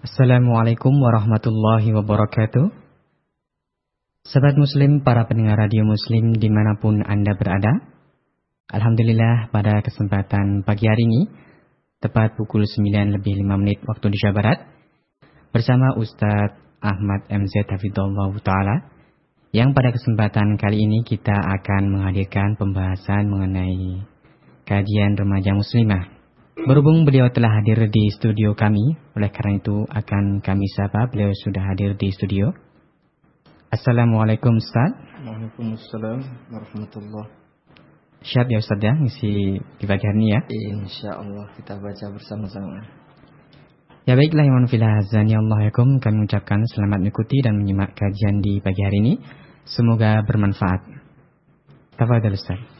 Assalamualaikum warahmatullahi wabarakatuh. Sahabat Muslim, para pendengar radio Muslim di mana pun Anda berada. Alhamdulillah pada kesempatan pagi hari ini, tepat pukul 9 lebih 5 menit waktu Indonesia Barat, bersama Ustadz Ahmad MZ Hafidullah Ta'ala, yang pada kesempatan kali ini kita akan menghadirkan pembahasan mengenai kajian remaja muslimah Berhubung beliau telah hadir di studio kami, oleh karena itu akan kami sapa beliau sudah hadir di studio. Assalamualaikum Ustaz. Waalaikumsalam warahmatullahi Siap ya Ustaz ya, ngisi di pagi hari ini ya. Insya Allah kita baca bersama-sama. Ya baiklah yang filah azani Allahikum kami ucapkan selamat mengikuti dan menyimak kajian di pagi hari ini. Semoga bermanfaat. Tafadhal Ustaz.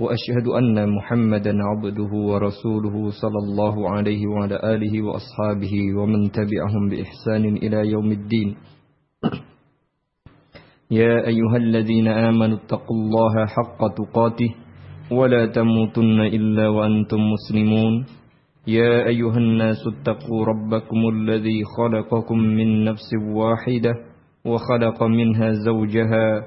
وأشهد أن محمدا عبده ورسوله صلى الله عليه وعلى آله وأصحابه ومن تبعهم بإحسان إلى يوم الدين. يا أيها الذين آمنوا اتقوا الله حق تقاته ولا تموتن إلا وأنتم مسلمون. يا أيها الناس اتقوا ربكم الذي خلقكم من نفس واحدة وخلق منها زوجها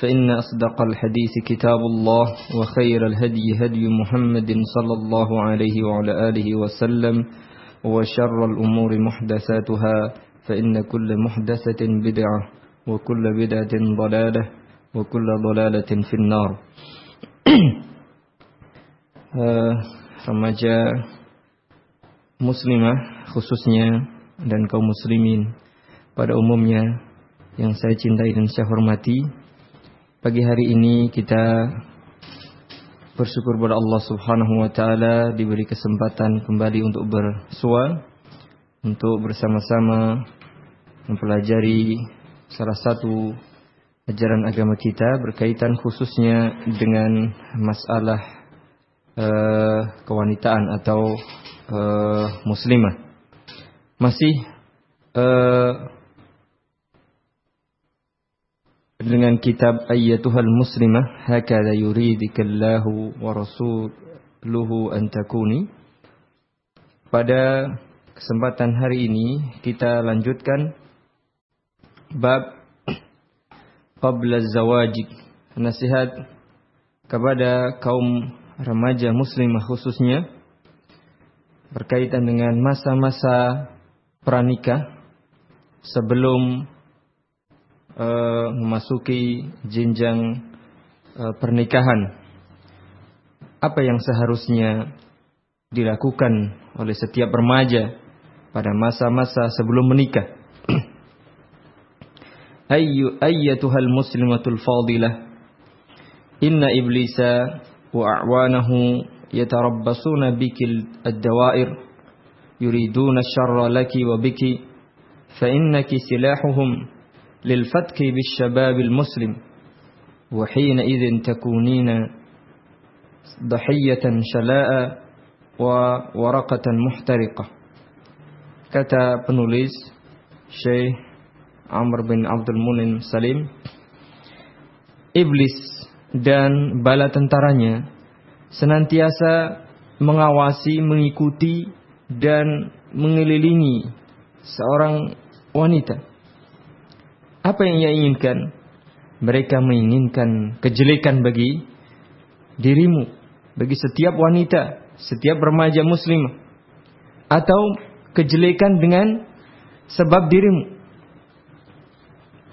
فإن أصدق الحديث كتاب الله وخير الهدي هدي محمد صلى الله عليه وعلى آله وسلم وشر الأمور محدثاتها فإن كل محدثة بدعة وكل بدعة ضلالة وكل ضلالة في النار. remaja muslimah khususnya dan kaum muslimin pada umumnya yang saya cintai dan saya hormati Pagi hari ini kita bersyukur kepada Allah Subhanahu wa taala diberi kesempatan kembali untuk bersua untuk bersama-sama mempelajari salah satu ajaran agama kita berkaitan khususnya dengan masalah uh, kewanitaan atau uh, muslimah. Masih uh, dengan kitab Ayyatuhal Muslimah hakada yuridikallahu wa rasuluhu an takuni. Pada kesempatan hari ini kita lanjutkan bab qabla zawajik nasihat kepada kaum remaja muslimah khususnya berkaitan dengan masa-masa pranikah sebelum uh, memasuki jenjang uh, pernikahan. Apa yang seharusnya dilakukan oleh setiap remaja pada masa-masa sebelum menikah? Ayyu ayyatuhal muslimatul fadilah Inna iblisa wa a'wanahu yatarabbasuna biki ad-dawair yuriduna syarra laki wa biki fa innaki silahuhum للفتك بالشباب المسلم وحين wa تكونين ضحية شلاء وورقة محترقة. Wa waraqatan muhtariqah عمر بن عبد Amr سليم إبليس dan bala tentaranya senantiasa mengawasi, mengikuti dan mengelilingi seorang wanita apa yang ia inginkan? Mereka menginginkan kejelekan bagi dirimu, bagi setiap wanita, setiap remaja muslim, atau kejelekan dengan sebab dirimu.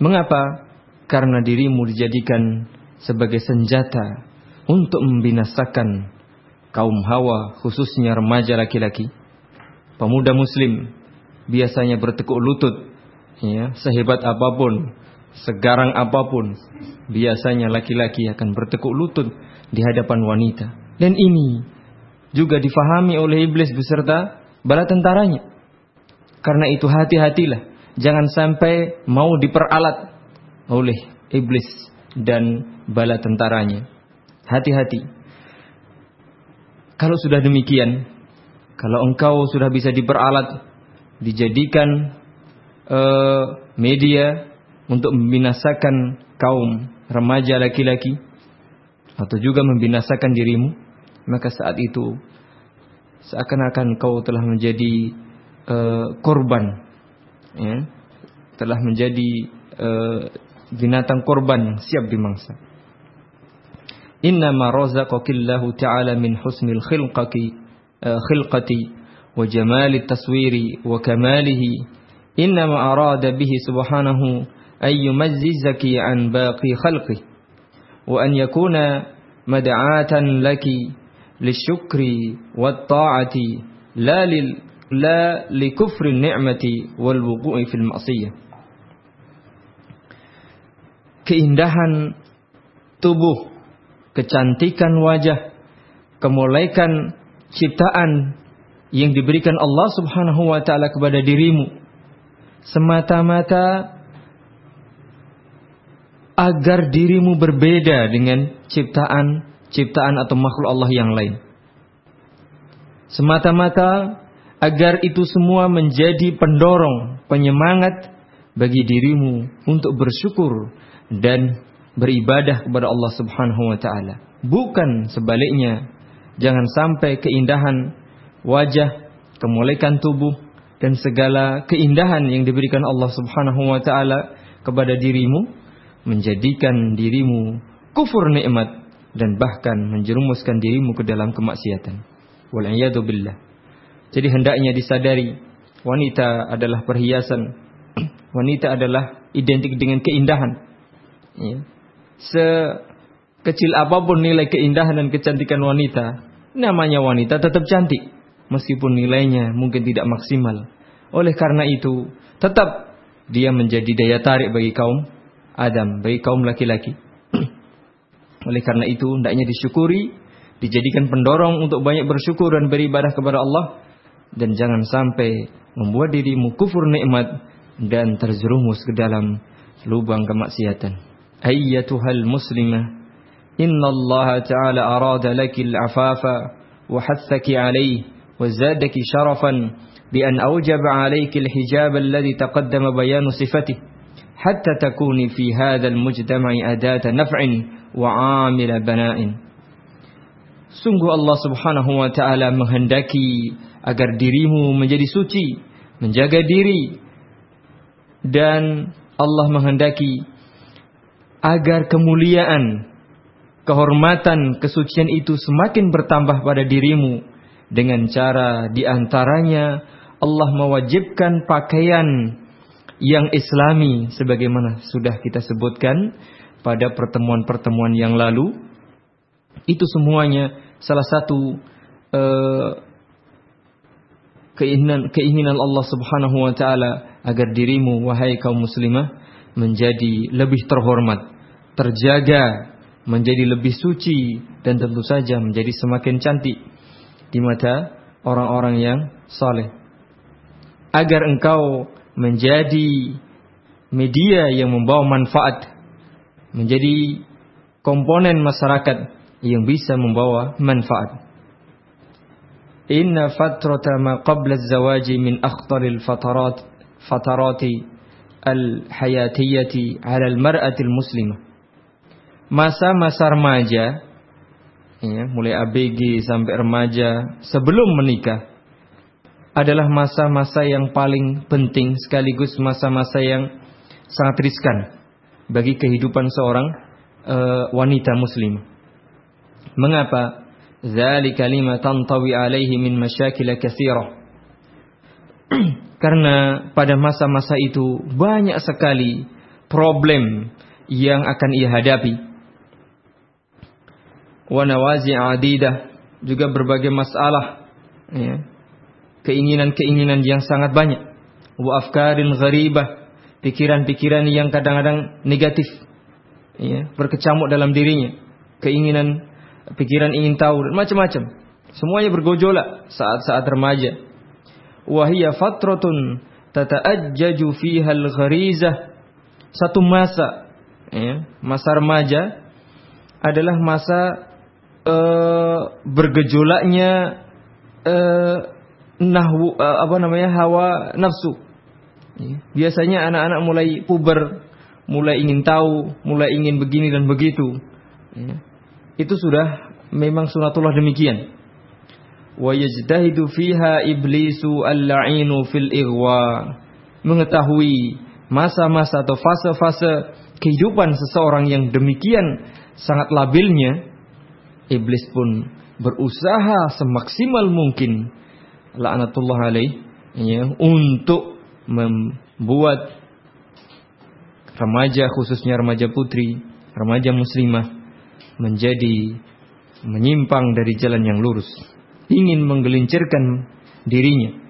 Mengapa? Karena dirimu dijadikan sebagai senjata untuk membinasakan kaum hawa khususnya remaja laki-laki, pemuda muslim biasanya bertekuk lutut ya, sehebat apa pun, segarang apa pun, biasanya laki-laki akan bertekuk lutut di hadapan wanita. Dan ini juga difahami oleh iblis beserta bala tentaranya. Karena itu hati-hatilah, jangan sampai mau diperalat oleh iblis dan bala tentaranya. Hati-hati. Kalau sudah demikian, kalau engkau sudah bisa diperalat, dijadikan uh, media untuk membinasakan kaum remaja laki-laki atau juga membinasakan dirimu, maka saat itu seakan-akan kau telah menjadi uh, korban, ya, telah menjadi uh, binatang korban siap dimangsa. Inna ma razaqakillahu ta'ala min husnil khilqati wa jamali taswiri innama arada bihi subhanahu ay an baqi khalqi wa an yakuna mad'atan laki lisyukri wat ta'ati la lil la likufri ni'mati wal wuqu'i keindahan tubuh kecantikan wajah kemolekan ciptaan yang diberikan Allah Subhanahu wa taala kepada dirimu semata-mata agar dirimu berbeda dengan ciptaan ciptaan atau makhluk Allah yang lain. Semata-mata agar itu semua menjadi pendorong, penyemangat bagi dirimu untuk bersyukur dan beribadah kepada Allah Subhanahu wa taala. Bukan sebaliknya. Jangan sampai keindahan wajah, kemolekan tubuh dan segala keindahan yang diberikan Allah Subhanahu wa taala kepada dirimu menjadikan dirimu kufur nikmat dan bahkan menjerumuskan dirimu ke dalam kemaksiatan. Wal billah. Jadi hendaknya disadari wanita adalah perhiasan. Wanita adalah identik dengan keindahan. Ya. Sekecil apa pun nilai keindahan dan kecantikan wanita, namanya wanita tetap cantik meskipun nilainya mungkin tidak maksimal. Oleh karena itu, tetap dia menjadi daya tarik bagi kaum Adam, bagi kaum laki-laki. Oleh karena itu, hendaknya disyukuri, dijadikan pendorong untuk banyak bersyukur dan beribadah kepada Allah dan jangan sampai membuat dirimu kufur nikmat dan terjerumus ke dalam lubang kemaksiatan. Ayyatuhal muslimah, ta'ala arada laki al-afafa wa hathaki alaihi وزادك شرفا بأن أوجب عليك الحجاب الذي تقدم بيان صفته حتى تكوني في هذا المجتمع أداة نفع وعامل بناء Sungguh Allah subhanahu wa ta'ala menghendaki agar dirimu menjadi suci, menjaga diri. Dan Allah menghendaki agar kemuliaan, kehormatan, kesucian itu semakin bertambah pada dirimu dengan cara di antaranya Allah mewajibkan pakaian yang islami sebagaimana sudah kita sebutkan pada pertemuan-pertemuan yang lalu. Itu semuanya salah satu uh, keinginan keinginan Allah Subhanahu wa taala agar dirimu wahai kaum muslimah menjadi lebih terhormat, terjaga, menjadi lebih suci dan tentu saja menjadi semakin cantik di mata orang-orang yang saleh. Agar engkau menjadi media yang membawa manfaat, menjadi komponen masyarakat yang bisa membawa manfaat. Inna fatrata ma qabla zawaji min akhtaril fatarat fatarati al-hayatiyati 'ala al-mar'ati al-muslimah. Masa-masa remaja ya, mulai ABG sampai remaja sebelum menikah adalah masa-masa yang paling penting sekaligus masa-masa yang sangat riskan bagi kehidupan seorang uh, wanita muslim. Mengapa? Zalika lima tantawi alaihi min masyakil katsirah. Karena pada masa-masa itu banyak sekali problem yang akan ia hadapi wa nawazi' adidah juga berbagai masalah ya. keinginan-keinginan yang sangat banyak. Wa afkarin gharibah pikiran-pikiran yang kadang-kadang negatif ya, berkecamuk dalam dirinya. Keinginan pikiran ingin tahu dan macam-macam. Semuanya bergojolak saat-saat remaja. Wahia fatratun tata'ajjaju fiha al-gharizah. Satu masa ya, masa remaja adalah masa uh, bergejolaknya uh, nahwu uh, apa namanya hawa nafsu. Ya. Biasanya anak-anak mulai puber, mulai ingin tahu, mulai ingin begini dan begitu. Ya. Itu sudah memang sunatullah demikian. Wa yajtahidu fiha iblisu al-la'inu fil ighwa. Mengetahui masa-masa atau fase-fase kehidupan seseorang yang demikian sangat labilnya, iblis pun berusaha semaksimal mungkin laknatullah alaih ya, untuk membuat remaja khususnya remaja putri, remaja muslimah menjadi menyimpang dari jalan yang lurus, ingin menggelincirkan dirinya.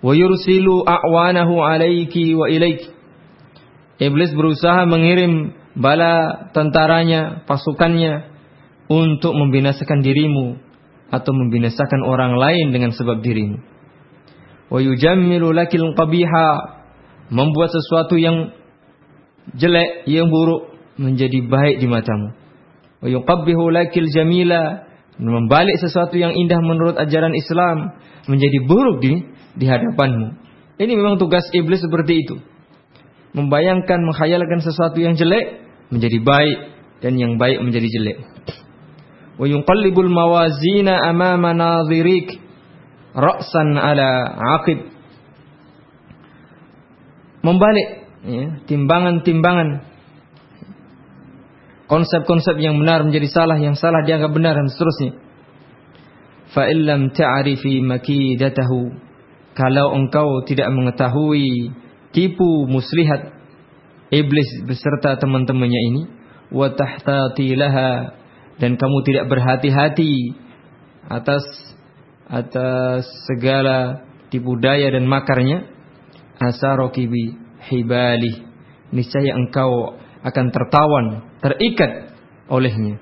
Wa yursilu a'wanahu alaiki wa ilaiki. Iblis berusaha mengirim bala tentaranya, pasukannya untuk membinasakan dirimu atau membinasakan orang lain dengan sebab dirimu. Wa yujammilu lakil qabiha membuat sesuatu yang jelek, yang buruk menjadi baik di matamu. Wa yuqabbihu lakil jamila membalik sesuatu yang indah menurut ajaran Islam menjadi buruk di di hadapanmu. Ini memang tugas iblis seperti itu. Membayangkan, menghayalkan sesuatu yang jelek menjadi baik dan yang baik menjadi jelek. Wa yunqallibul mawazina amama nadhirik ra'san ala aqib. Membalik ya, timbangan-timbangan konsep-konsep yang benar menjadi salah, yang salah dianggap benar dan seterusnya. Fa illam ta'rifi makidatahu kalau engkau tidak mengetahui tipu muslihat iblis beserta teman-temannya ini wa tahtati laha dan kamu tidak berhati-hati atas atas segala tipu daya dan makarnya asaroki bi hibali niscaya engkau akan tertawan terikat olehnya.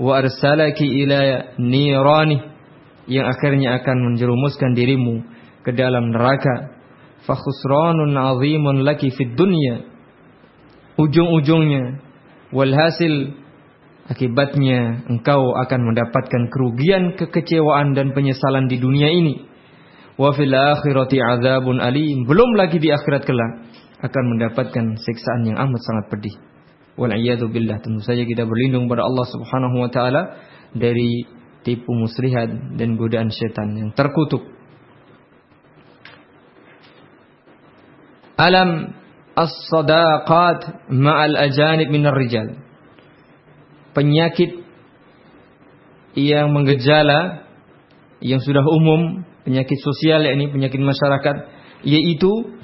Wa arsalaki ila nirani yang akhirnya akan menjerumuskan dirimu ke dalam neraka. Fa khusranun azimun laki fid dunya. Ujung-ujungnya walhasil akibatnya engkau akan mendapatkan kerugian, kekecewaan dan penyesalan di dunia ini. Wa fil akhirati adzabun alim. Belum lagi di akhirat kelak akan mendapatkan siksaan yang amat sangat pedih. Wal billah. Tentu saja kita berlindung pada Allah Subhanahu wa taala dari tipu muslihat dan godaan setan yang terkutuk. Alam as-sadaqat ma'al ajanib minar rijal. Penyakit yang menggejala yang sudah umum, penyakit sosial yakni penyakit masyarakat yaitu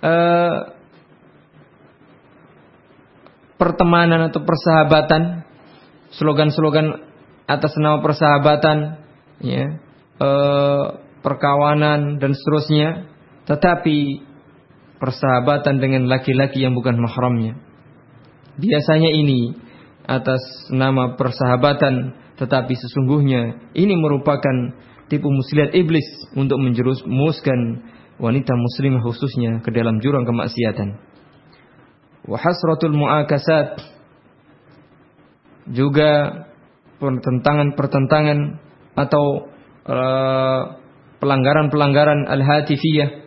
uh, pertemanan atau persahabatan, slogan-slogan atas nama persahabatan, ya, uh, perkawanan dan seterusnya, tetapi persahabatan dengan laki-laki yang bukan mahramnya. Biasanya ini atas nama persahabatan, tetapi sesungguhnya ini merupakan tipu muslihat iblis untuk menjerumuskan wanita muslimah khususnya ke dalam jurang kemaksiatan. Wa hasratul muakasat juga pertentangan-pertentangan atau uh, pelanggaran-pelanggaran al-hatifiyah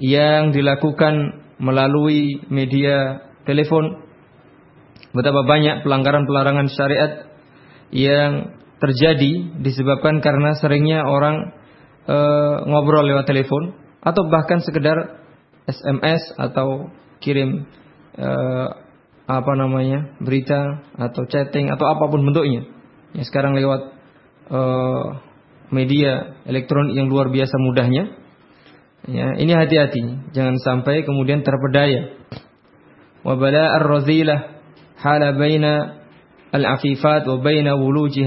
yang dilakukan melalui media telepon. Betapa banyak pelanggaran-pelanggaran syariat yang terjadi disebabkan karena seringnya orang e, ngobrol lewat telepon atau bahkan sekedar SMS atau kirim e, apa namanya berita atau chatting atau apa pun bentuknya. Ya, sekarang lewat e, media elektronik yang luar biasa mudahnya Ya, ini hati-hati, jangan sampai kemudian terpedaya. Wa bala ar-razilah hala baina al-afifat wa baina wuluji.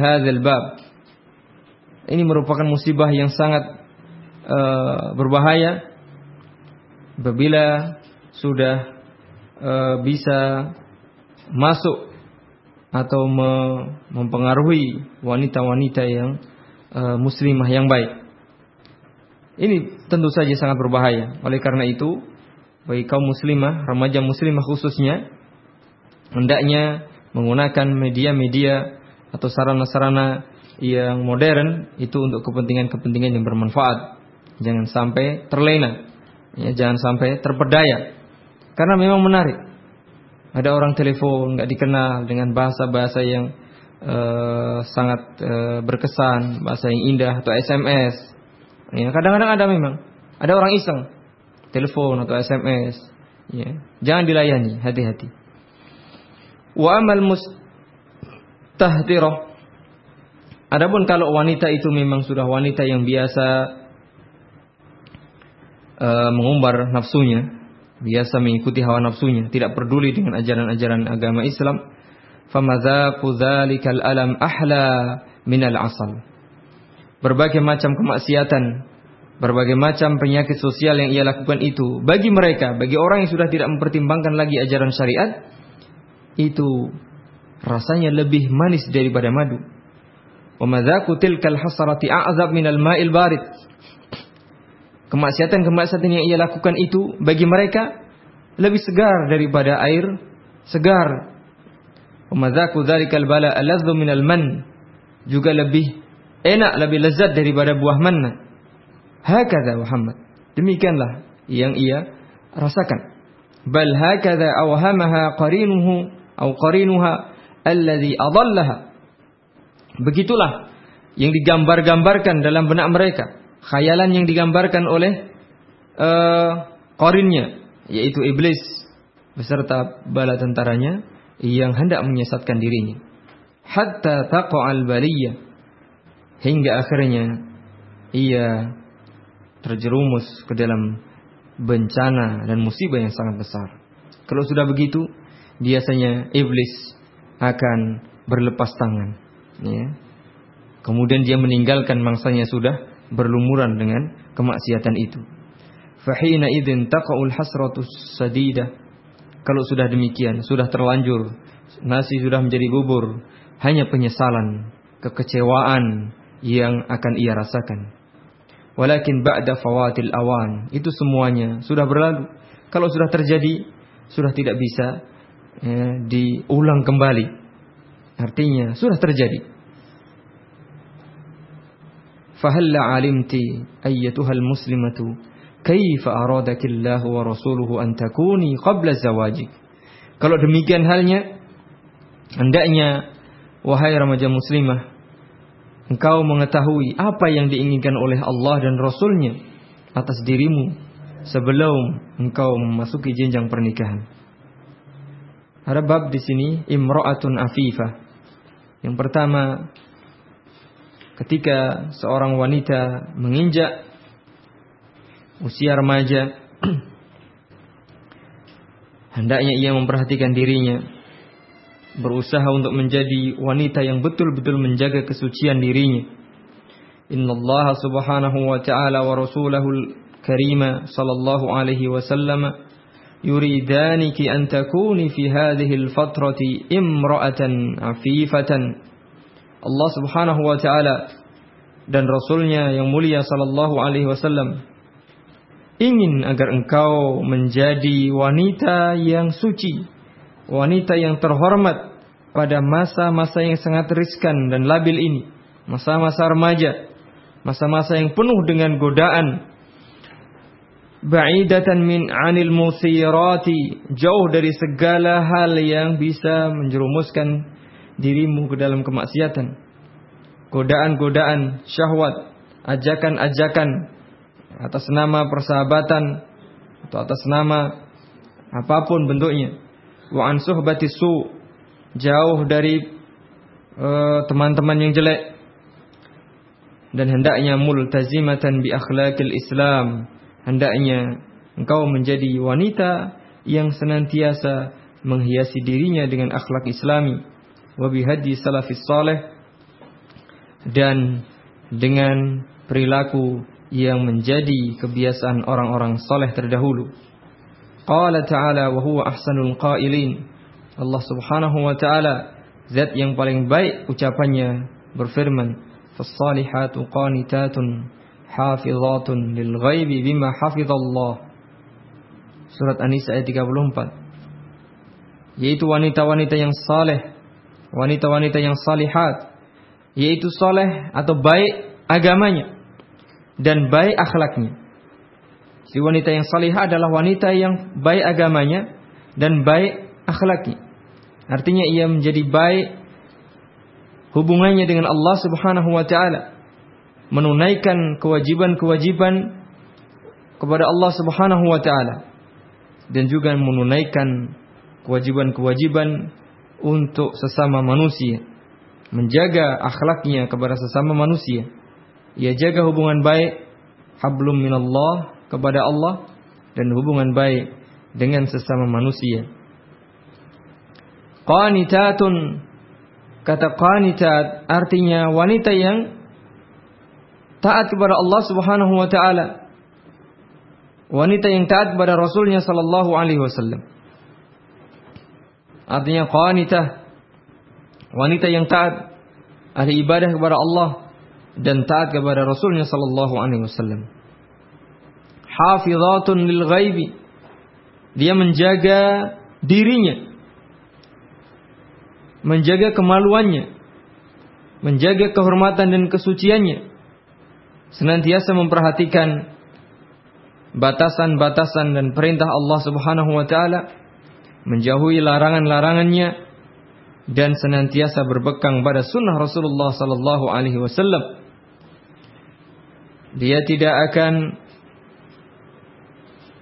Ini merupakan musibah yang sangat uh, berbahaya apabila sudah uh, bisa masuk atau me mempengaruhi wanita-wanita yang uh, muslimah yang baik. Ini tentu saja sangat berbahaya. Oleh karena itu, bagi kaum muslimah, remaja muslimah khususnya, hendaknya menggunakan media-media atau sarana-sarana yang modern itu untuk kepentingan-kepentingan yang bermanfaat. Jangan sampai terlena, ya, jangan sampai terpedaya. Karena memang menarik. Ada orang telepon nggak dikenal dengan bahasa-bahasa yang uh, sangat uh, berkesan, bahasa yang indah atau SMS. Ya, kadang-kadang ada memang. Ada orang iseng telepon atau SMS. Ya, jangan dilayani, hati-hati. Wa amal mustahdirah. Adapun kalau wanita itu memang sudah wanita yang biasa uh, mengumbar nafsunya, biasa mengikuti hawa nafsunya, tidak peduli dengan ajaran-ajaran agama Islam, famadzaku dzalikal alam ahla minal asal. Berbagai macam kemaksiatan, berbagai macam penyakit sosial yang ia lakukan itu bagi mereka, bagi orang yang sudah tidak mempertimbangkan lagi ajaran syariat, itu rasanya lebih manis daripada madu. Wa tilkal hasarati a'zab minal ma'il barid. Kemaksiatan-kemaksiatan yang ia lakukan itu bagi mereka lebih segar daripada air segar. Wa dzalikal bala aladzu minal man. Juga lebih enak, lebih lezat daripada buah manna. Hakadha Muhammad. Demikianlah yang ia rasakan. Bal hakadha awhamaha qarinuhu atau qarinuha. Begitulah yang digambar-gambarkan dalam benak mereka, khayalan yang digambarkan oleh uh, qarinnya yaitu iblis beserta bala tentaranya yang hendak menyesatkan dirinya. Hatta taqa'al baliyah hingga akhirnya ia terjerumus ke dalam bencana dan musibah yang sangat besar. Kalau sudah begitu, biasanya iblis akan berlepas tangan. Ya. Kemudian dia meninggalkan mangsanya sudah berlumuran dengan kemaksiatan itu. Fahina idin taqaul hasratus sadidah. Kalau sudah demikian, sudah terlanjur, nasi sudah menjadi bubur, hanya penyesalan, kekecewaan yang akan ia rasakan. Walakin ba'da fawatil awan, itu semuanya sudah berlalu. Kalau sudah terjadi, sudah tidak bisa ya, diulang kembali. Artinya sudah terjadi. Fahalla alimti ayyatuhal muslimatu kaifa aradakillahu wa rasuluhu an takuni qabla zawajik. Kalau demikian halnya hendaknya wahai remaja muslimah engkau mengetahui apa yang diinginkan oleh Allah dan Rasulnya atas dirimu sebelum engkau memasuki jenjang pernikahan. Ada bab di sini imra'atun afifah. Yang pertama ketika seorang wanita menginjak usia remaja hendaknya ia memperhatikan dirinya berusaha untuk menjadi wanita yang betul-betul menjaga kesucian dirinya. Inna Allah subhanahu wa ta'ala wa rasulahul karima sallallahu alaihi wasallam yuridaniki an takuni fi hadhihi al-fatrati imra'atan afifatan. Allah Subhanahu wa taala dan rasulnya yang mulia sallallahu alaihi wasallam ingin agar engkau menjadi wanita yang suci, wanita yang terhormat pada masa-masa yang sangat riskan dan labil ini, masa-masa remaja, masa-masa yang penuh dengan godaan, ba'idatan min 'anil musirati. Jauh dari segala hal yang bisa menjerumuskan dirimu ke dalam kemaksiatan. Godaan-godaan syahwat ajakan-ajakan atas nama persahabatan atau atas nama apa pun bentuknya. Wa an suhbati su jauh dari eh, teman-teman uh, yang jelek. Dan hendaknya multazimatan bi akhlaqil Islam hendaknya engkau menjadi wanita yang senantiasa menghiasi dirinya dengan akhlak Islami wa bihadi salafis salih dan dengan perilaku yang menjadi kebiasaan orang-orang soleh terdahulu. Qala ta'ala wa huwa ahsanul qailin. Allah Subhanahu wa taala zat yang paling baik ucapannya berfirman, "Fas-salihatu qanitatun hafizatun lil ghaibi bima hafizallah." Surat An-Nisa ayat 34. Yaitu wanita-wanita yang saleh, wanita-wanita yang salihat, yaitu saleh atau baik agamanya dan baik akhlaknya. Si wanita yang salihah adalah wanita yang baik agamanya dan baik akhlaknya. Artinya ia menjadi baik hubungannya dengan Allah Subhanahu wa taala. Menunaikan kewajiban-kewajiban kepada Allah Subhanahu wa taala dan juga menunaikan kewajiban-kewajiban untuk sesama manusia. Menjaga akhlaknya kepada sesama manusia ia jaga hubungan baik hablum minallah kepada Allah dan hubungan baik dengan sesama manusia. Qanitatun kata qanitat artinya wanita yang taat kepada Allah Subhanahu wa taala. Wanita yang taat kepada Rasulnya sallallahu alaihi wasallam. Artinya qanitah wanita yang taat ahli ibadah kepada Allah dan taat kepada Rasulnya sallallahu alaihi wasallam. Hafizatun lil ghaibi. Dia menjaga dirinya. Menjaga kemaluannya. Menjaga kehormatan dan kesuciannya. Senantiasa memperhatikan batasan-batasan dan perintah Allah Subhanahu wa taala, menjauhi larangan-larangannya dan senantiasa berbekang pada sunnah Rasulullah sallallahu alaihi wasallam dia tidak akan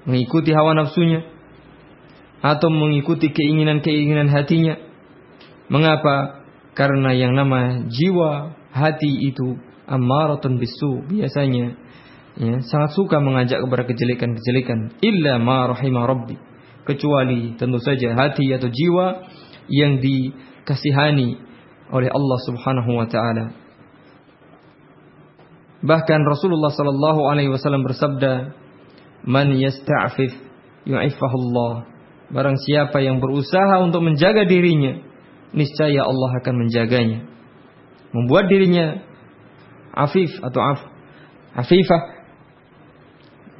mengikuti hawa nafsunya atau mengikuti keinginan-keinginan hatinya. Mengapa? Karena yang nama jiwa hati itu ammaratun bisu biasanya ya, sangat suka mengajak kepada kejelekan-kejelekan illa ma rahimah rabbi kecuali tentu saja hati atau jiwa yang dikasihani oleh Allah Subhanahu wa taala Bahkan Rasulullah sallallahu alaihi wasallam bersabda, "Man yasta'fif yu'ifahullah." Barang siapa yang berusaha untuk menjaga dirinya, niscaya Allah akan menjaganya. Membuat dirinya afif atau af, afifah.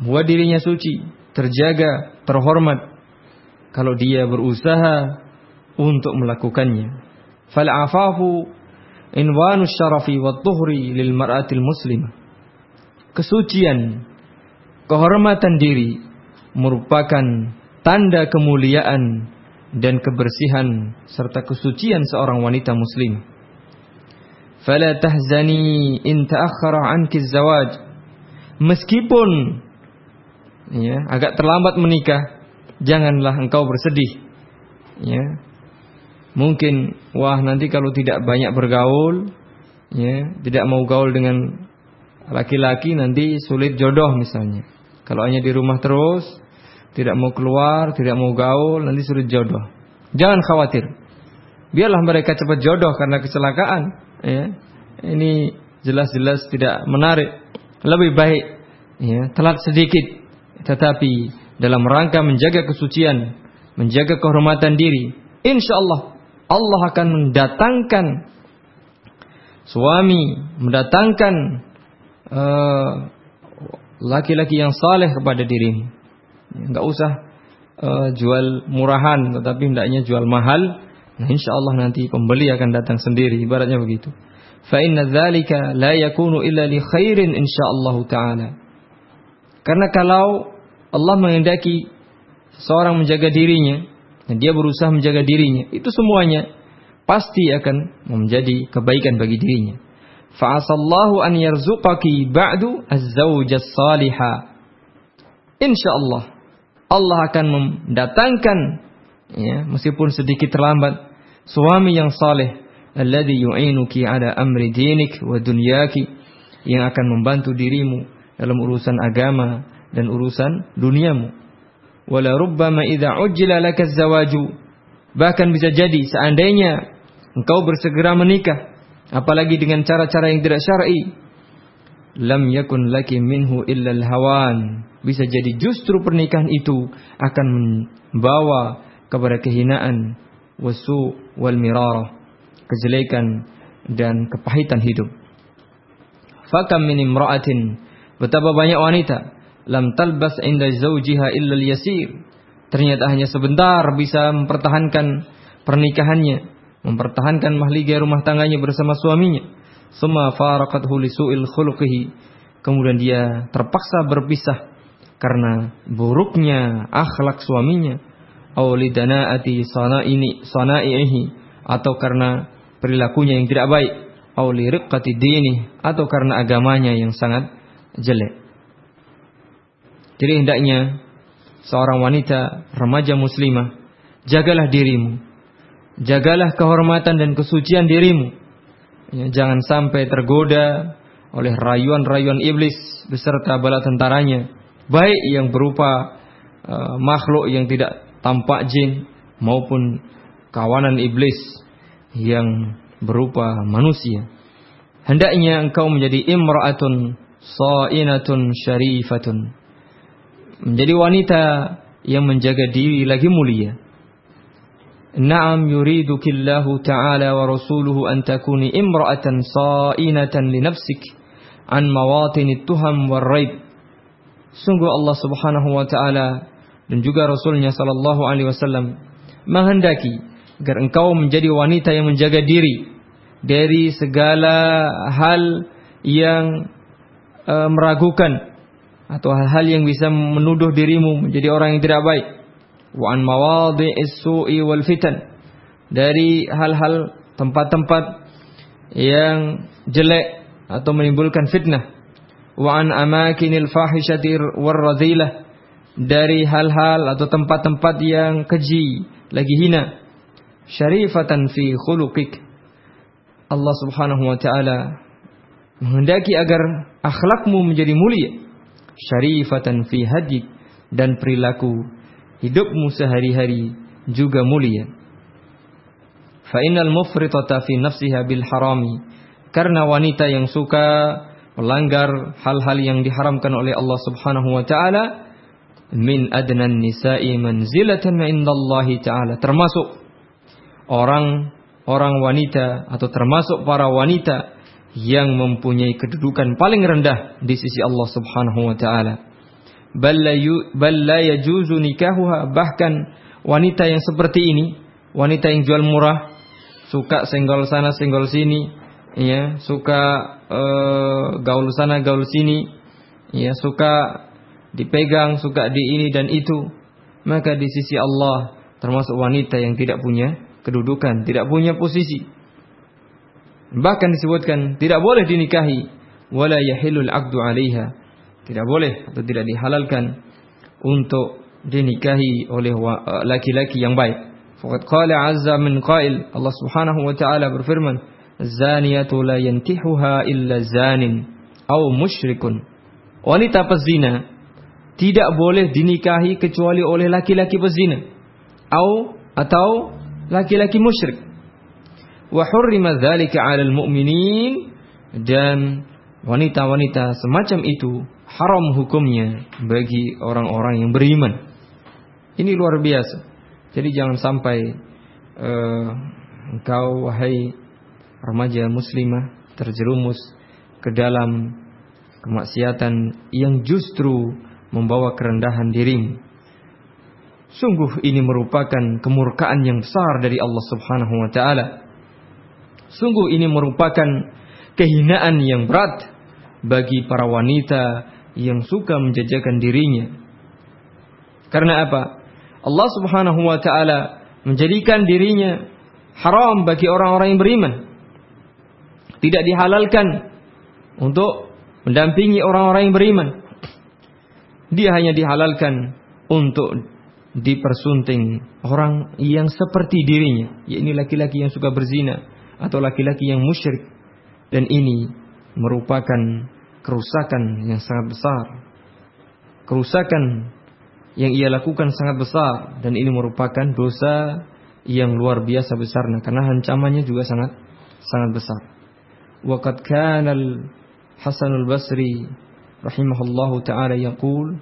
Membuat dirinya suci, terjaga, terhormat. Kalau dia berusaha untuk melakukannya. Fal afafu inwanu syarafi wa tuhri lil mar'atil muslimah. Kesucian, kehormatan diri merupakan tanda kemuliaan dan kebersihan serta kesucian seorang wanita muslim. Fala tahzani in ta'akhkhara 'anki zawaj. Meskipun ya, agak terlambat menikah, janganlah engkau bersedih. Ya, Mungkin wah nanti kalau tidak banyak bergaul, ya, tidak mau gaul dengan laki-laki nanti sulit jodoh misalnya. Kalau hanya di rumah terus, tidak mau keluar, tidak mau gaul, nanti sulit jodoh. Jangan khawatir. Biarlah mereka cepat jodoh karena kecelakaan, ya. Ini jelas-jelas tidak menarik. Lebih baik ya, telat sedikit tetapi dalam rangka menjaga kesucian, menjaga kehormatan diri, insya Allah Allah akan mendatangkan suami, mendatangkan uh, laki-laki yang saleh kepada dirimu. Enggak usah uh, jual murahan, tetapi hendaknya jual mahal. Nah, insya Allah nanti pembeli akan datang sendiri. Ibaratnya begitu. Fa inna dzalika la yakunu illa li khairin insyaallah taala. Karena kalau Allah mengendaki seorang menjaga dirinya, dan dia berusaha menjaga dirinya, itu semuanya pasti akan menjadi kebaikan bagi dirinya. Fa'asallahu an yarzuqaki ba'du az-zawjas salihah. Insyaallah Allah akan mendatangkan ya, meskipun sedikit terlambat suami yang saleh alladhi yu'inuki ala amri dinik wa dunyaki yang akan membantu dirimu dalam urusan agama dan urusan duniamu wala rubbama idza ujjila laka zawaju bahkan bisa jadi seandainya engkau bersegera menikah, apalagi dengan cara-cara yang tidak syar'i, lam yakun laki minhu illa hawan. Bisa jadi justru pernikahan itu akan membawa kepada kehinaan, wasu wal mirarah, kejelekan dan kepahitan hidup. Fakam min imra'atin betapa banyak wanita lam talbas inda zawjiha illa yasir ternyata hanya sebentar bisa mempertahankan pernikahannya, mempertahankan mahligai rumah tangganya bersama suaminya. Suma faraqathu li su'il khuluqihi. Kemudian dia terpaksa berpisah karena buruknya akhlak suaminya. Aw lidana'ati sanaini sana'ihi atau karena perilakunya yang tidak baik. Aw li riqqati dini atau karena agamanya yang sangat jelek. Jadi hendaknya seorang wanita remaja muslimah, jagalah dirimu. Jagalah kehormatan dan kesucian dirimu. Ya, jangan sampai tergoda oleh rayuan-rayuan iblis beserta bala tentaranya, baik yang berupa uh, makhluk yang tidak tampak jin maupun kawanan iblis yang berupa manusia. Hendaknya engkau menjadi imra'atun sa'inatun syarifatun menjadi wanita yang menjaga diri lagi mulia. Naam yuridukillahu ta'ala wa rasuluhu an takuni imra'atan sa'inatan li nafsik an mawatin tuham war raib. Sungguh Allah Subhanahu wa taala dan juga Rasulnya sallallahu alaihi wasallam menghendaki agar engkau menjadi wanita yang menjaga diri dari segala hal yang uh, meragukan atau hal-hal yang bisa menuduh dirimu menjadi orang yang tidak baik. Wa an su'i wal fitan. Dari hal-hal tempat-tempat yang jelek atau menimbulkan fitnah. Wa an amakinil fahishati war. Dari hal-hal atau tempat-tempat yang keji, lagi hina. Syarifatan fi khuluqik. Allah Subhanahu wa taala menghendaki agar akhlakmu menjadi mulia syarifatan fi hadik dan perilaku hidupmu sehari-hari juga mulia. Fa innal mufritata fi nafsiha bil harami karena wanita yang suka melanggar hal-hal yang diharamkan oleh Allah Subhanahu wa taala min adnan nisa'i manzilatan indallahi taala termasuk orang orang wanita atau termasuk para wanita yang mempunyai kedudukan paling rendah di sisi Allah Subhanahu wa taala. Balla yajuzu nikahuha bahkan wanita yang seperti ini, wanita yang jual murah, suka senggol sana senggol sini, ya, suka uh, gaul sana gaul sini, ya, suka dipegang, suka di ini dan itu, maka di sisi Allah termasuk wanita yang tidak punya kedudukan, tidak punya posisi Bahkan disebutkan tidak boleh dinikahi wala yahilul aqdu 'alaiha. Tidak boleh atau tidak dihalalkan untuk dinikahi oleh uh, laki-laki yang baik. Faqad qala 'azza min qail Allah Subhanahu wa taala berfirman, "Zaniyatu la yantihuha illa zanin aw musyrikun." Wanita pezina tidak boleh dinikahi kecuali oleh laki-laki pezina atau atau laki-laki musyrik wa hurrima dzalika 'alal mu'minin dan wanita-wanita semacam itu haram hukumnya bagi orang-orang yang beriman. Ini luar biasa. Jadi jangan sampai uh, engkau wahai remaja muslimah terjerumus ke dalam kemaksiatan yang justru membawa kerendahan dirimu. Sungguh ini merupakan kemurkaan yang besar dari Allah Subhanahu wa taala. Sungguh ini merupakan kehinaan yang berat bagi para wanita yang suka menjajakan dirinya. Karena apa? Allah Subhanahu wa taala menjadikan dirinya haram bagi orang-orang yang beriman. Tidak dihalalkan untuk mendampingi orang-orang yang beriman. Dia hanya dihalalkan untuk dipersunting orang yang seperti dirinya, yakni laki-laki yang suka berzina, atau laki-laki yang musyrik dan ini merupakan kerusakan yang sangat besar. Kerusakan yang ia lakukan sangat besar dan ini merupakan dosa yang luar biasa besarnya karena ancamannya juga sangat sangat besar. Waqad kana al-Hasan al-Basri rahimahullahu taala yaqul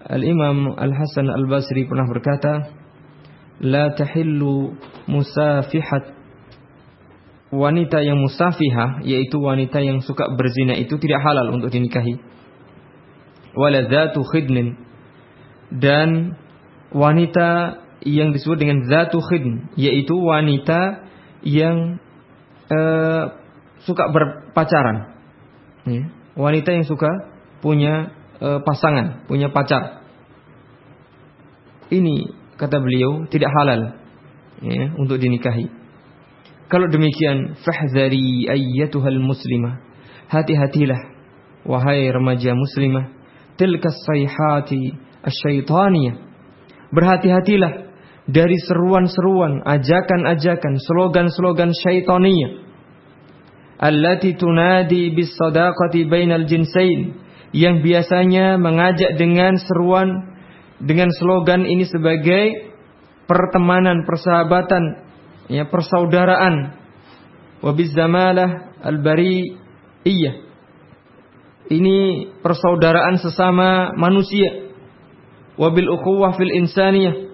Al-Imam Al-Hasan Al-Basri pernah berkata, "La tahillu musafihat wanita yang musafihah yaitu wanita yang suka berzina itu tidak halal untuk dinikahi. Wala dzatu khidnin dan wanita yang disebut dengan zatu khidn yaitu wanita yang uh, suka berpacaran. Ya. Wanita yang suka punya uh, pasangan, punya pacar. Ini kata beliau tidak halal ya, untuk dinikahi. Kalau demikian, fahzari ayyatuhal muslimah. Hati-hatilah wahai remaja muslimah, tilka sayhati asyaitaniyah. Berhati-hatilah dari seruan-seruan, ajakan-ajakan, slogan-slogan syaitaniyah. Allati tunadi bis sadaqati bainal jinsain yang biasanya mengajak dengan seruan dengan slogan ini sebagai pertemanan, persahabatan, ya persaudaraan. Wabiz zamalah al-bari iya. Ini persaudaraan sesama manusia. Wabil ukhuwah fil insaniyah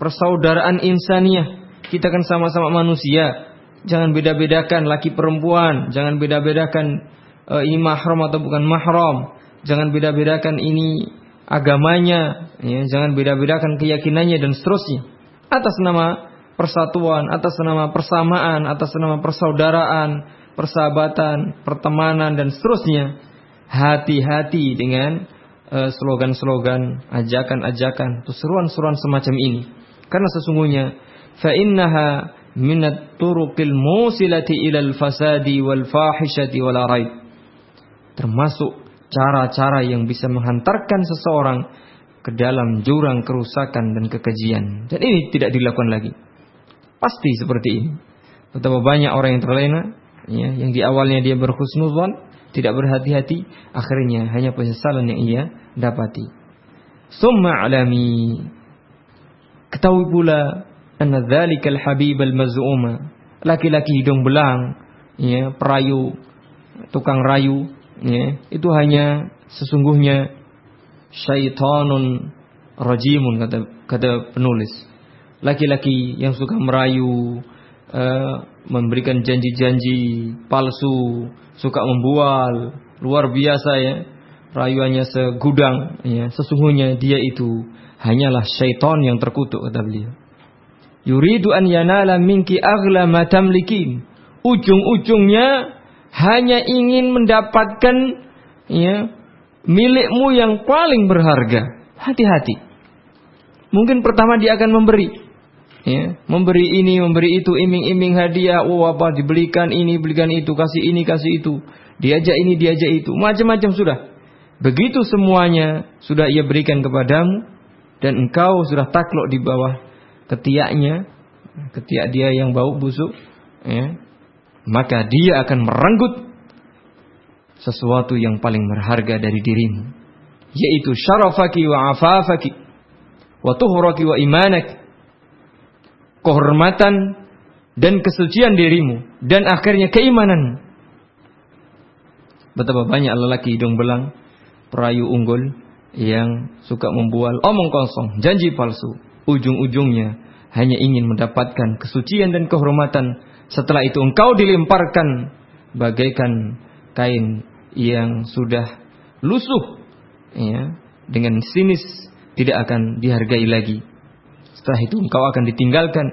persaudaraan insaniah. Kita kan sama-sama manusia. Jangan beda-bedakan laki perempuan, jangan beda-bedakan uh, ini mahram atau bukan mahram. Jangan beda-bedakan ini agamanya, ya, jangan beda-bedakan keyakinannya dan seterusnya. Atas nama persatuan, atas nama persamaan, atas nama persaudaraan, persahabatan, pertemanan dan seterusnya. Hati-hati dengan eh, slogan-slogan, uh, ajakan-ajakan, seruan-seruan semacam ini. Karena sesungguhnya fa innaha minat turuqil musilati ilal fasadi wal fahishati wal. Termasuk cara-cara yang bisa menghantarkan seseorang ke dalam jurang kerusakan dan kekejian. Dan ini tidak dilakukan lagi. Pasti seperti ini. Betapa banyak orang yang terlena, ya, yang di awalnya dia berhusnuzon, tidak berhati-hati, akhirnya hanya penyesalan yang ia dapati. Summa alami Ketahui pula anna dzalikal habib al maz'uma, laki-laki hidung belang, ya, perayu, tukang rayu, ya, itu hanya sesungguhnya syaitanun rajimun kata kata penulis. Laki-laki yang suka merayu, uh, memberikan janji-janji palsu, suka membual, luar biasa ya. Rayuannya segudang ya. Sesungguhnya dia itu hanyalah syaitan yang terkutuk kata beliau. Yuridu an yanala minki aghla ma. Ujung-ujungnya hanya ingin mendapatkan ya milikmu yang paling berharga. Hati-hati. Mungkin pertama dia akan memberi. Ya, memberi ini, memberi itu, iming-iming hadiah, oh apa dibelikan ini, belikan itu, kasih ini, kasih itu. Diajak ini, diajak itu, macam-macam sudah. Begitu semuanya sudah ia berikan kepadamu, dan engkau sudah takluk di bawah ketiaknya, ketiak dia yang bau busuk, ya, maka dia akan merenggut sesuatu yang paling berharga dari dirimu, yaitu syarafaki wa afafaki wa tuhraki wa imanak, kehormatan dan kesucian dirimu dan akhirnya keimanan. Betapa banyak lelaki hidung belang, perayu unggul, yang suka membual omong kosong, janji palsu, ujung-ujungnya hanya ingin mendapatkan kesucian dan kehormatan. Setelah itu engkau dilemparkan bagaikan kain yang sudah lusuh, ya, dengan sinis tidak akan dihargai lagi. Setelah itu engkau akan ditinggalkan,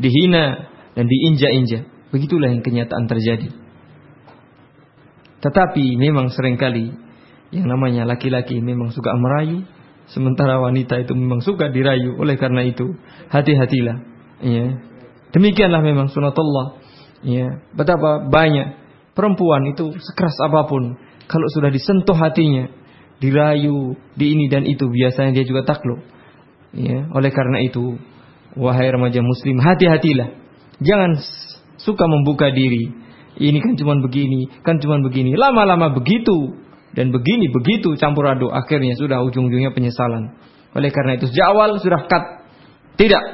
dihina dan diinjak-injak. Begitulah yang kenyataan terjadi. Tetapi memang sering kali yang namanya laki-laki memang suka merayu, sementara wanita itu memang suka dirayu. Oleh karena itu, hati-hatilah. Ya. Demikianlah memang sunatullah. Ya. Betapa banyak perempuan itu sekeras apa pun, kalau sudah disentuh hatinya, dirayu, di ini dan itu, biasanya dia juga takluk. Ya. Oleh karena itu, wahai remaja muslim, hati-hatilah. Jangan suka membuka diri. Ini kan cuma begini, kan cuma begini. Lama-lama begitu dan begini begitu campur aduk akhirnya sudah ujung-ujungnya penyesalan. Oleh karena itu sejak awal sudah cut. Tidak.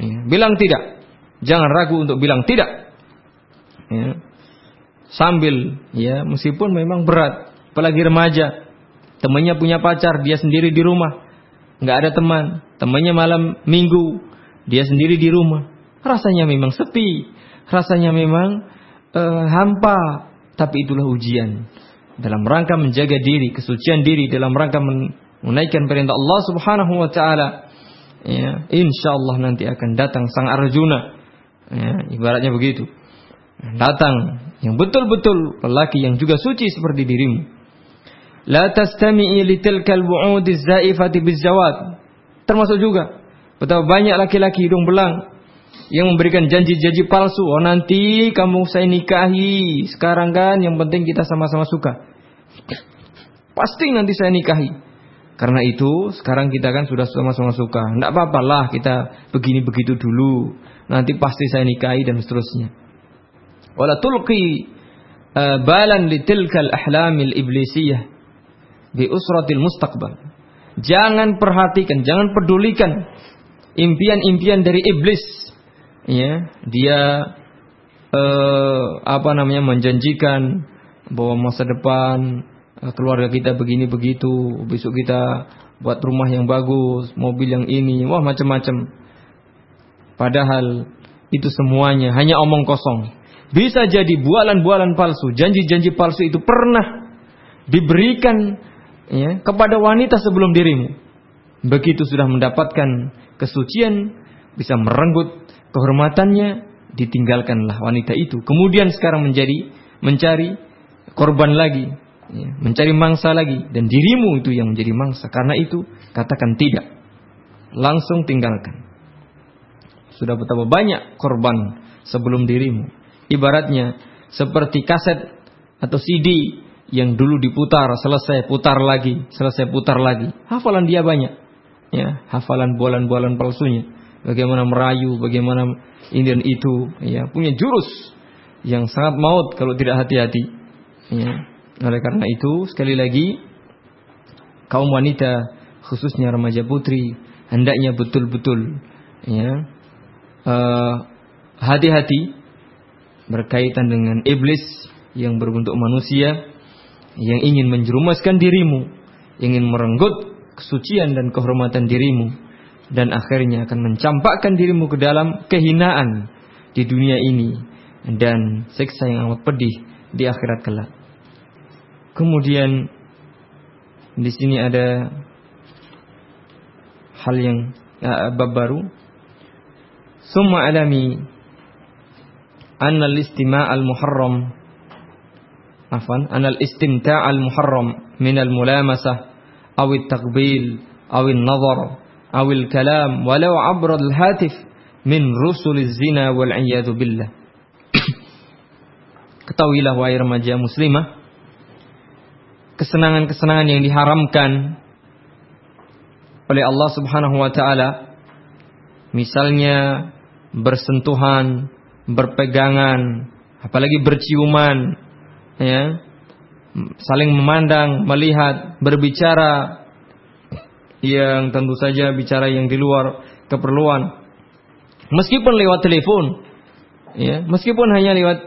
Ya, bilang tidak. Jangan ragu untuk bilang tidak. Ya. Sambil ya meskipun memang berat, apalagi remaja, temannya punya pacar, dia sendiri di rumah, nggak ada teman, temannya malam minggu, dia sendiri di rumah, rasanya memang sepi, rasanya memang uh, hampa, tapi itulah ujian dalam rangka menjaga diri, kesucian diri, dalam rangka menaikkan perintah Allah Subhanahu wa taala. Ya, insya Allah nanti akan datang sang Arjuna. Ya, ibaratnya begitu datang yang betul-betul lelaki yang juga suci seperti dirimu. La tastami'i litilkal bu'udiz zaifati bizawad. Termasuk juga betapa banyak laki-laki hidung belang yang memberikan janji-janji palsu. Oh nanti kamu saya nikahi. Sekarang kan yang penting kita sama-sama suka. Pasti nanti saya nikahi. Karena itu sekarang kita kan sudah sama-sama suka. Tidak apa-apa lah kita begini begitu dulu. Nanti pasti saya nikahi dan seterusnya wala tulqi uh, balan litilkal ahlamil iblisiyah bi usratil mustaqbal. Jangan perhatikan, jangan pedulikan impian-impian dari iblis. Ya, dia uh, apa namanya menjanjikan bahwa masa depan uh, keluarga kita begini begitu, besok kita buat rumah yang bagus, mobil yang ini, wah macam-macam. Padahal itu semuanya hanya omong kosong. Bisa jadi bualan-bualan palsu, janji-janji palsu itu pernah diberikan ya, kepada wanita sebelum dirimu. Begitu sudah mendapatkan kesucian, bisa merenggut kehormatannya, ditinggalkanlah wanita itu. Kemudian sekarang menjadi mencari korban lagi, ya, mencari mangsa lagi, dan dirimu itu yang menjadi mangsa. Karena itu katakan tidak, langsung tinggalkan. Sudah betapa banyak korban sebelum dirimu ibaratnya seperti kaset atau CD yang dulu diputar, selesai putar lagi, selesai putar lagi. Hafalan dia banyak. Ya, hafalan bolan-bolan palsunya. Bagaimana merayu, bagaimana ini dan itu, ya, punya jurus yang sangat maut kalau tidak hati-hati. Ya. Oleh karena itu, sekali lagi kaum wanita khususnya remaja putri hendaknya betul-betul ya uh, hati-hati berkaitan dengan iblis yang berbentuk manusia yang ingin menjerumuskan dirimu, ingin merenggut kesucian dan kehormatan dirimu dan akhirnya akan mencampakkan dirimu ke dalam kehinaan di dunia ini dan siksa yang amat pedih di akhirat kelak. Kemudian di sini ada hal yang uh, bab baru. Summa alami anna al-istima' al-muharram. Afan anna al-istimta' al-muharram min al-mulamasah aw at-taqbil aw an-nazar aw al-kalam walau 'abra al-hatif min rusul zina wal 'iyadu billah. Ketahuilah wahai remaja muslimah kesenangan-kesenangan yang diharamkan oleh Allah Subhanahu wa taala misalnya bersentuhan berpegangan, apalagi berciuman, ya, saling memandang, melihat, berbicara, yang tentu saja bicara yang di luar keperluan, meskipun lewat telepon, ya, meskipun hanya lewat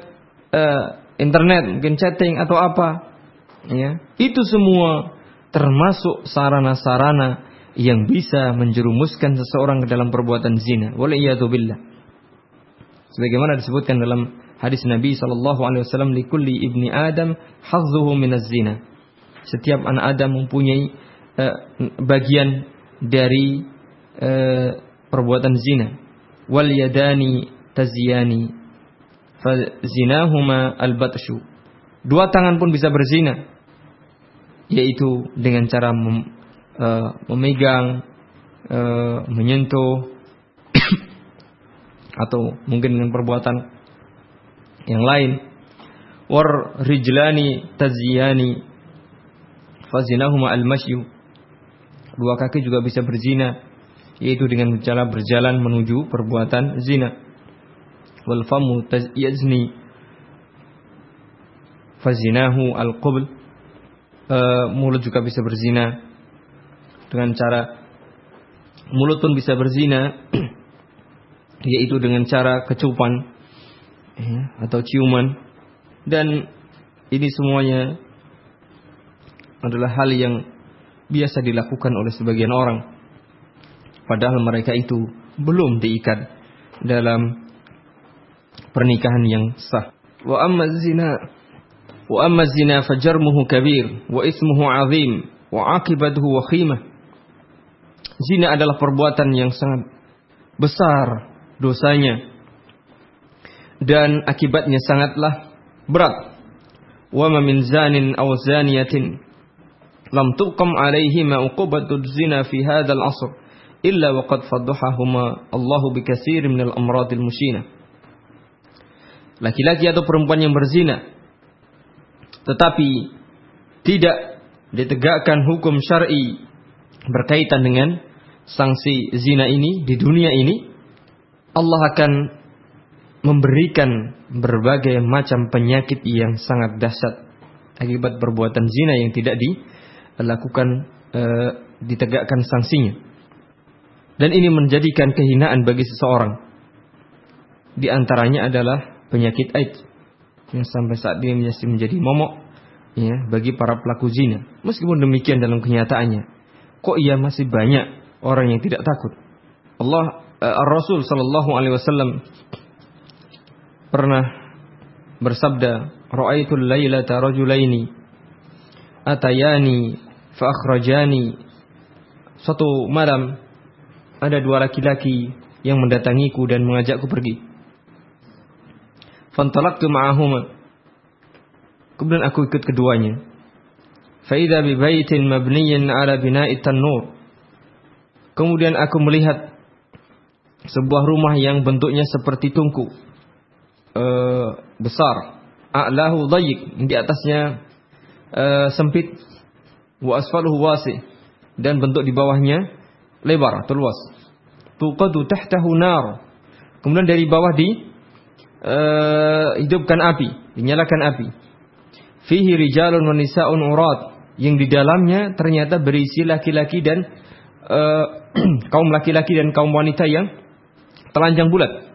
uh, internet, mungkin chatting atau apa, ya, itu semua termasuk sarana-sarana yang bisa menjerumuskan seseorang ke dalam perbuatan zina. Waliyatubillah sebagaimana disebutkan dalam hadis Nabi sallallahu alaihi wasallam likulli ibni Adam hazzuhu minaz zina. Setiap anak Adam mempunyai uh, bagian dari uh, perbuatan zina. Wal yadani taziyani zinahuma al-batshu. Dua tangan pun bisa berzina yaitu dengan cara mem, uh, memegang uh, menyentuh atau mungkin dengan perbuatan yang lain. War rijlani taziyani fazinahuma al-masyu. Dua kaki juga bisa berzina yaitu dengan cara berjalan menuju perbuatan zina. Wal famu yazni fazinahu al-qabl uh, mulut juga bisa berzina. Dengan cara mulut pun bisa berzina yaitu dengan cara kecupan ya, atau ciuman. Dan ini semuanya adalah hal yang biasa dilakukan oleh sebagian orang. Padahal mereka itu belum diikat dalam pernikahan yang sah. Wa amma zina wa amma zina fajarmuhu kabir wa ismuhu azim wa akibatuhu wakhimah zina adalah perbuatan yang sangat besar dosanya dan akibatnya sangatlah berat. Wa ma min zanin aw zaniyatin lam tuqam alaihi ma uqubatu zina fi hadzal asr illa wa qad faddahahuma Allah bi katsir min al amrad al mushina. Laki-laki atau perempuan yang berzina tetapi tidak ditegakkan hukum syar'i berkaitan dengan sanksi zina ini di dunia ini Allah akan memberikan berbagai macam penyakit yang sangat dahsyat akibat perbuatan zina yang tidak dilakukan e, ditegakkan sanksinya. Dan ini menjadikan kehinaan bagi seseorang. Di antaranya adalah penyakit AIDS yang sampai saat ini masih menjadi momok ya bagi para pelaku zina. Meskipun demikian dalam kenyataannya, kok ia masih banyak orang yang tidak takut. Allah uh, Rasul sallallahu alaihi wasallam pernah bersabda, "Ra'aitul lailata rajulaini atayani fa akhrajani." Suatu malam ada dua laki-laki yang mendatangiku dan mengajakku pergi. Fantalaqtu ma'ahuma. Kemudian aku ikut keduanya. Faida bi baitin mabniyin ala bina'i tanur. Kemudian aku melihat sebuah rumah yang bentuknya seperti tungku. Uh, besar. A'lahu dhayyik. Di atasnya uh, sempit. Wa asfaluhu wasi. Dan bentuk di bawahnya lebar atau luas tuqadu tahtahu nar. Kemudian dari bawah di uh, hidupkan api. Dinyalakan api. Fihi rijalun wa nisaun urat yang di dalamnya ternyata berisi laki-laki dan uh, kaum laki-laki dan kaum wanita yang telanjang bulat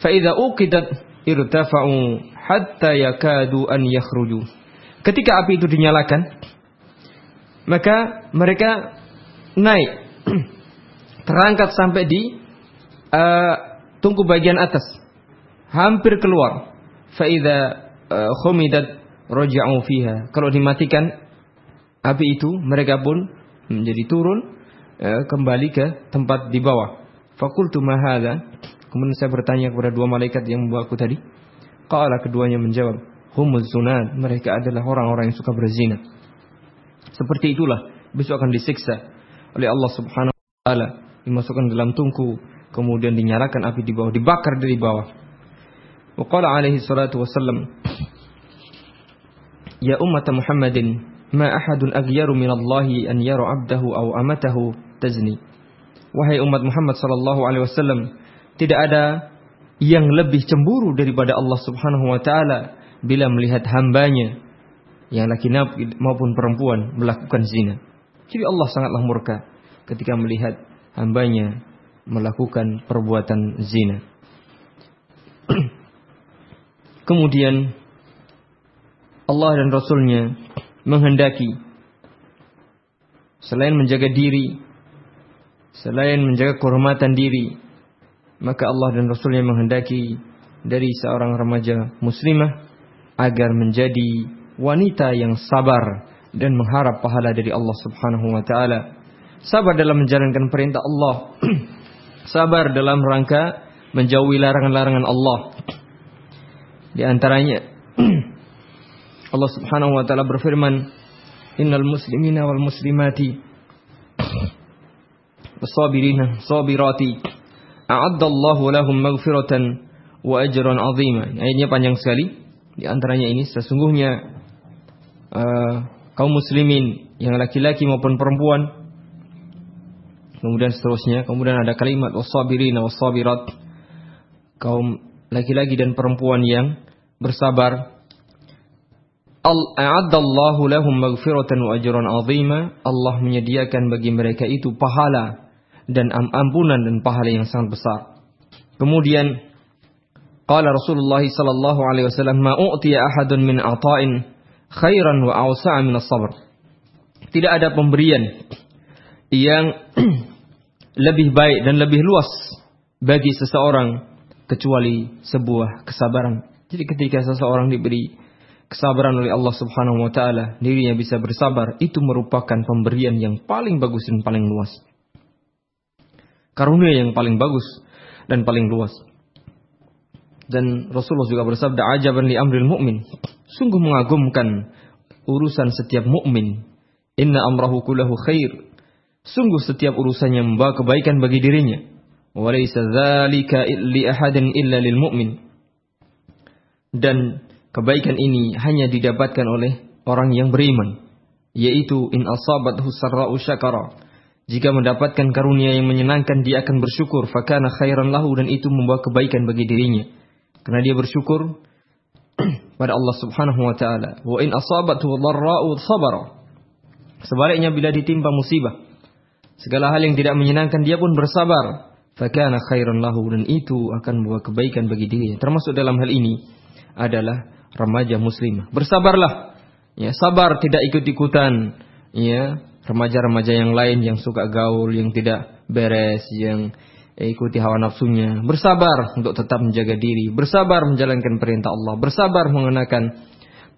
Fa'idha uqidat irtafa'u hatta yakadu an yakhruju. Ketika api itu dinyalakan, maka mereka naik terangkat sampai di uh, tungku bagian atas, hampir keluar. Fa'idha uh, khumidat roja'u fiha. Kalau dimatikan api itu, mereka pun menjadi turun uh, kembali ke tempat di bawah. Fakultu mahada Kemudian saya bertanya kepada dua malaikat yang membawaku tadi. Qala keduanya menjawab, humuz zunat, mereka adalah orang-orang yang suka berzina. Seperti itulah besok akan disiksa oleh Allah Subhanahu wa taala, dimasukkan dalam tungku, kemudian dinyalakan api di bawah, dibakar dari bawah. Wa qala alaihi salatu wasallam, Ya umat Muhammadin, ma ahadun aghyaru min Allah an yara 'abdahu aw amatahu tazni. Wahai umat Muhammad sallallahu alaihi wasallam, tidak ada yang lebih cemburu daripada Allah Subhanahu wa taala bila melihat hambanya yang laki maupun perempuan melakukan zina. Jadi Allah sangatlah murka ketika melihat hambanya melakukan perbuatan zina. Kemudian Allah dan Rasulnya menghendaki selain menjaga diri, selain menjaga kehormatan diri, maka Allah dan Rasulnya menghendaki dari seorang remaja muslimah agar menjadi wanita yang sabar dan mengharap pahala dari Allah Subhanahu wa taala. Sabar dalam menjalankan perintah Allah. sabar dalam rangka menjauhi larangan-larangan Allah. Di antaranya Allah Subhanahu wa taala berfirman, "Innal muslimina wal muslimati was-sabirina sabirati A'addallahu lahum maghfiratan wa ajran 'azima. Ayatnya panjang sekali. Di antaranya ini sesungguhnya uh, kaum muslimin yang laki-laki maupun perempuan kemudian seterusnya kemudian ada kalimat wasabirin wasabirat kaum laki-laki dan perempuan yang bersabar. A'addallahu lahum maghfiratan wa ajran 'azima. Allah menyediakan bagi mereka itu pahala dan ampunan dan pahala yang sangat besar. Kemudian qala Rasulullah sallallahu alaihi wasallam ma u'tiya ahadun min ata'in khairan wa awsa'a min as-sabr. Tidak ada pemberian yang lebih baik dan lebih luas bagi seseorang kecuali sebuah kesabaran. Jadi ketika seseorang diberi kesabaran oleh Allah Subhanahu wa taala, dirinya bisa bersabar, itu merupakan pemberian yang paling bagus dan paling luas. Karunia yang paling bagus dan paling luas. Dan Rasulullah juga bersabda, "Ajaban li amril mu'min." Sungguh mengagumkan urusan setiap mukmin. Inna amrahu kullahu khair. Sungguh setiap urusannya membawa kebaikan bagi dirinya. Walaysa dzalika li ahadin illa lil mu'min. Dan kebaikan ini hanya didapatkan oleh orang yang beriman, yaitu in asabathu sarra'u syakara. Jika mendapatkan karunia yang menyenangkan dia akan bersyukur fakana khairan lahu dan itu membawa kebaikan bagi dirinya. Karena dia bersyukur pada Allah Subhanahu wa taala. Wa in asabathu dharra'u sabara. Sebaliknya bila ditimpa musibah, segala hal yang tidak menyenangkan dia pun bersabar. Fakana khairan lahu dan itu akan membawa kebaikan bagi dirinya. Termasuk dalam hal ini adalah remaja muslimah. Bersabarlah. Ya, sabar tidak ikut-ikutan. Ya, remaja-remaja yang lain yang suka gaul, yang tidak beres, yang ikuti hawa nafsunya, bersabar untuk tetap menjaga diri, bersabar menjalankan perintah Allah, bersabar mengenakan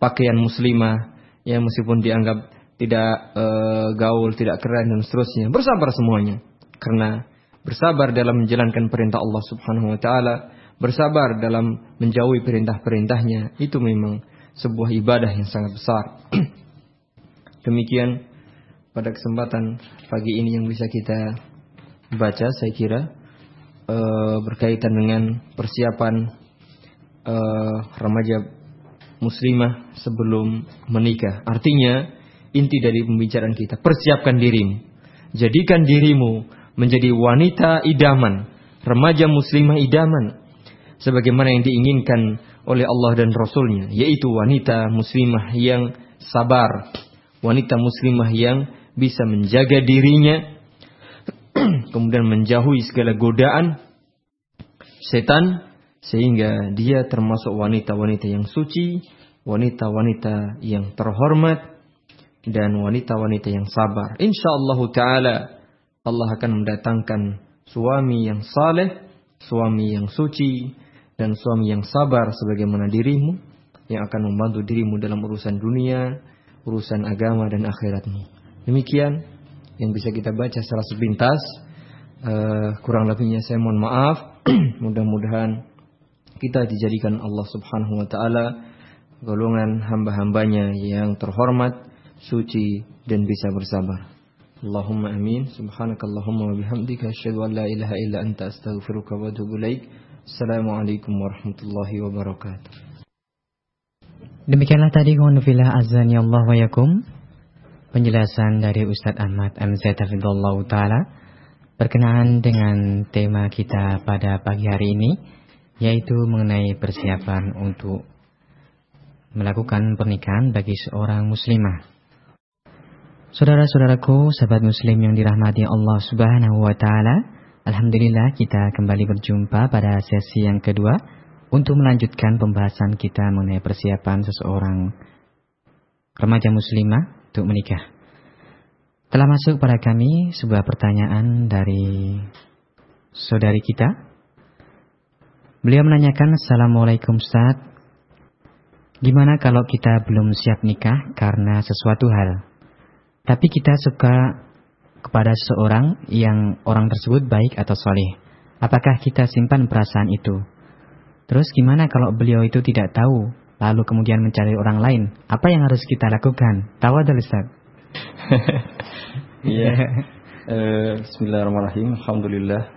pakaian muslimah, ya meskipun dianggap tidak e, gaul, tidak keren dan seterusnya, bersabar semuanya. Karena bersabar dalam menjalankan perintah Allah Subhanahu wa taala, bersabar dalam menjauhi perintah-perintahnya, itu memang sebuah ibadah yang sangat besar. Demikian pada kesempatan pagi ini yang bisa kita baca saya kira e, berkaitan dengan persiapan e, remaja muslimah sebelum menikah. Artinya inti dari pembicaraan kita persiapkan dirimu. Jadikan dirimu menjadi wanita idaman, remaja muslimah idaman sebagaimana yang diinginkan oleh Allah dan Rasulnya, yaitu wanita muslimah yang sabar, wanita muslimah yang bisa menjaga dirinya kemudian menjauhi segala godaan setan sehingga dia termasuk wanita-wanita yang suci, wanita-wanita yang terhormat dan wanita-wanita yang sabar. Insyaallah taala Allah akan mendatangkan suami yang saleh, suami yang suci dan suami yang sabar sebagaimana dirimu yang akan membantu dirimu dalam urusan dunia, urusan agama dan akhiratmu. Demikian yang bisa kita baca secara sepintas. Uh, kurang lebihnya saya mohon maaf. Mudah-mudahan kita dijadikan Allah Subhanahu wa taala golongan hamba-hambanya yang terhormat, suci dan bisa bersabar. Allahumma amin. Subhanakallahumma wa bihamdika asyhadu an la ilaha illa anta astaghfiruka wa atubu ilaik. Assalamualaikum warahmatullahi wabarakatuh. Demikianlah tadi kunfilah azan ya Allah wa yakum penjelasan dari Ustadz Ahmad MZ Hafidullah Ta'ala berkenaan dengan tema kita pada pagi hari ini yaitu mengenai persiapan untuk melakukan pernikahan bagi seorang muslimah. Saudara-saudaraku, sahabat muslim yang dirahmati Allah Subhanahu wa taala, alhamdulillah kita kembali berjumpa pada sesi yang kedua untuk melanjutkan pembahasan kita mengenai persiapan seseorang remaja muslimah untuk menikah. Telah masuk pada kami sebuah pertanyaan dari saudari kita. Beliau menanyakan, Assalamualaikum Ustaz. Gimana kalau kita belum siap nikah karena sesuatu hal? Tapi kita suka kepada seseorang yang orang tersebut baik atau soleh. Apakah kita simpan perasaan itu? Terus gimana kalau beliau itu tidak tahu lalu kemudian mencari orang lain, apa yang harus kita lakukan? Tawadul Ustaz. Iya. Eh, bismillahirrahmanirrahim. Alhamdulillah.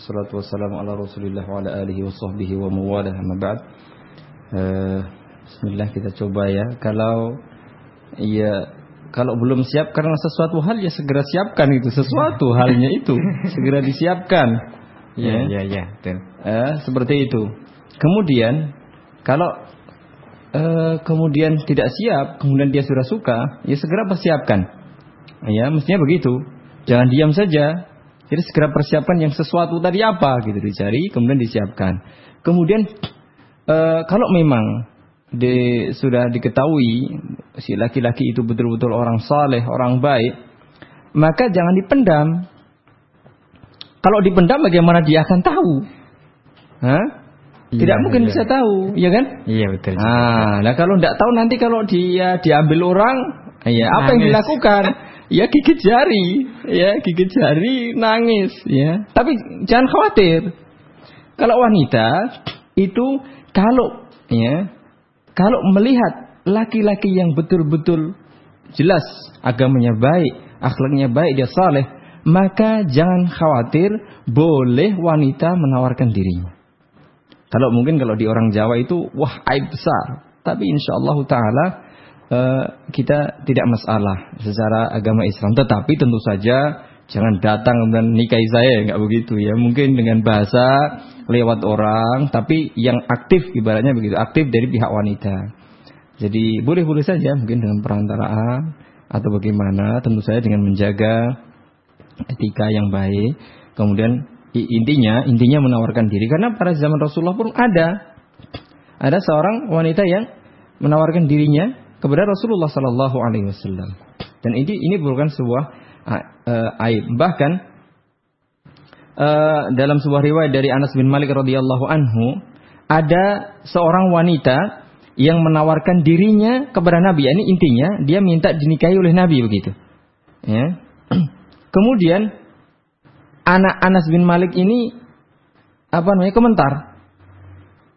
Salatu wassalamu ala Rasulillah wa ala alihi wa sahbihi wa mawalah amma ba'd. Uh, bismillah kita coba ya. Kalau ya kalau belum siap karena sesuatu hal ya segera siapkan itu sesuatu halnya itu segera disiapkan. Ya, ya, ya, ya. Eh, seperti itu. Kemudian kalau Eh, kemudian tidak siap, kemudian dia sudah suka, ya segera persiapkan. Ya, mestinya begitu. Jangan diam saja. Jadi segera persiapkan yang sesuatu tadi apa gitu dicari, kemudian disiapkan. Kemudian e, kalau memang di, sudah diketahui si laki-laki itu betul-betul orang saleh, orang baik, maka jangan dipendam. Kalau dipendam bagaimana dia akan tahu? Hah? Tidak iya, mungkin iya. bisa tahu, ya kan? Iya betul. Ah, nah kalau tidak tahu nanti kalau dia diambil orang, ya apa yang dilakukan? Ya gigit jari, ya gigit jari, nangis, ya. Tapi jangan khawatir. Kalau wanita itu kalau ya kalau melihat laki-laki yang betul-betul jelas agamanya baik, akhlaknya baik, dia saleh, maka jangan khawatir, boleh wanita menawarkan dirinya. Kalau mungkin kalau di orang Jawa itu wah aib besar. Tapi insya Allah taala uh, kita tidak masalah secara agama Islam. Tetapi tentu saja jangan datang dan nikahi saya nggak begitu ya. Mungkin dengan bahasa lewat orang, tapi yang aktif ibaratnya begitu, aktif dari pihak wanita. Jadi boleh-boleh saja mungkin dengan perantaraan atau bagaimana, tentu saja dengan menjaga etika yang baik. Kemudian intinya intinya menawarkan diri. Karena pada zaman Rasulullah pun ada. Ada seorang wanita yang menawarkan dirinya kepada Rasulullah Sallallahu Alaihi Wasallam. Dan ini ini bukan sebuah uh, aib. Bahkan uh, dalam sebuah riwayat dari Anas bin Malik radhiyallahu anhu ada seorang wanita yang menawarkan dirinya kepada Nabi. Ini intinya dia minta dinikahi oleh Nabi begitu. Ya. Kemudian anak Anas bin Malik ini apa namanya komentar.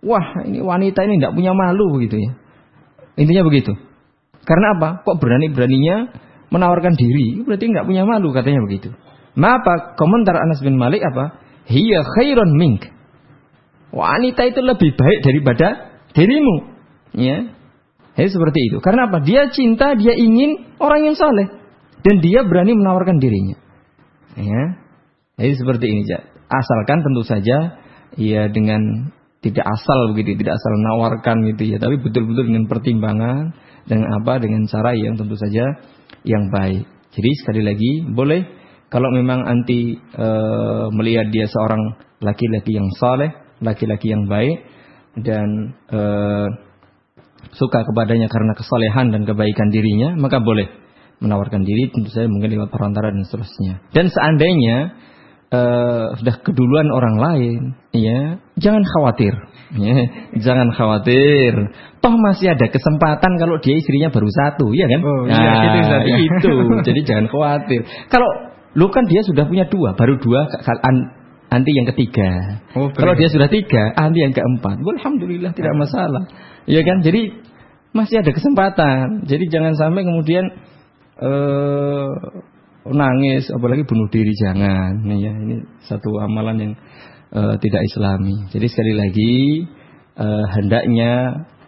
Wah, ini wanita ini tidak punya malu begitu ya. Intinya begitu. Karena apa? Kok berani-beraninya menawarkan diri? Berarti nggak punya malu katanya begitu. Ma apa? Komentar Anas bin Malik apa? Hiya khairon mink. Wanita itu lebih baik daripada dirimu. Ya. Jadi seperti itu. Karena apa? Dia cinta, dia ingin orang yang saleh dan dia berani menawarkan dirinya. Ya. Jadi seperti ini, asalkan tentu saja ya dengan tidak asal begitu, tidak asal menawarkan gitu ya, tapi betul-betul dengan pertimbangan dengan apa, dengan cara yang tentu saja yang baik. Jadi sekali lagi boleh kalau memang anti e, melihat dia seorang laki-laki yang saleh, laki-laki yang baik dan e, suka kepadanya karena kesalehan dan kebaikan dirinya, maka boleh menawarkan diri tentu saja mungkin lewat perantara dan seterusnya. Dan seandainya uh, sudah keduluan orang lain, ya jangan khawatir, ya, jangan khawatir. Toh masih ada kesempatan kalau dia istrinya baru satu, ya kan? Oh, iya, nah, gitu, ya. itu. Jadi jangan khawatir. Kalau lu kan dia sudah punya dua, baru dua anti yang ketiga. Oh, kalau dia sudah tiga, anti yang keempat. Alhamdulillah tidak ah. masalah. Ya kan? Jadi masih ada kesempatan. Jadi jangan sampai kemudian uh, nangis apalagi bunuh diri jangan. Nih ya ini satu amalan yang uh, tidak islami. Jadi sekali lagi uh, hendaknya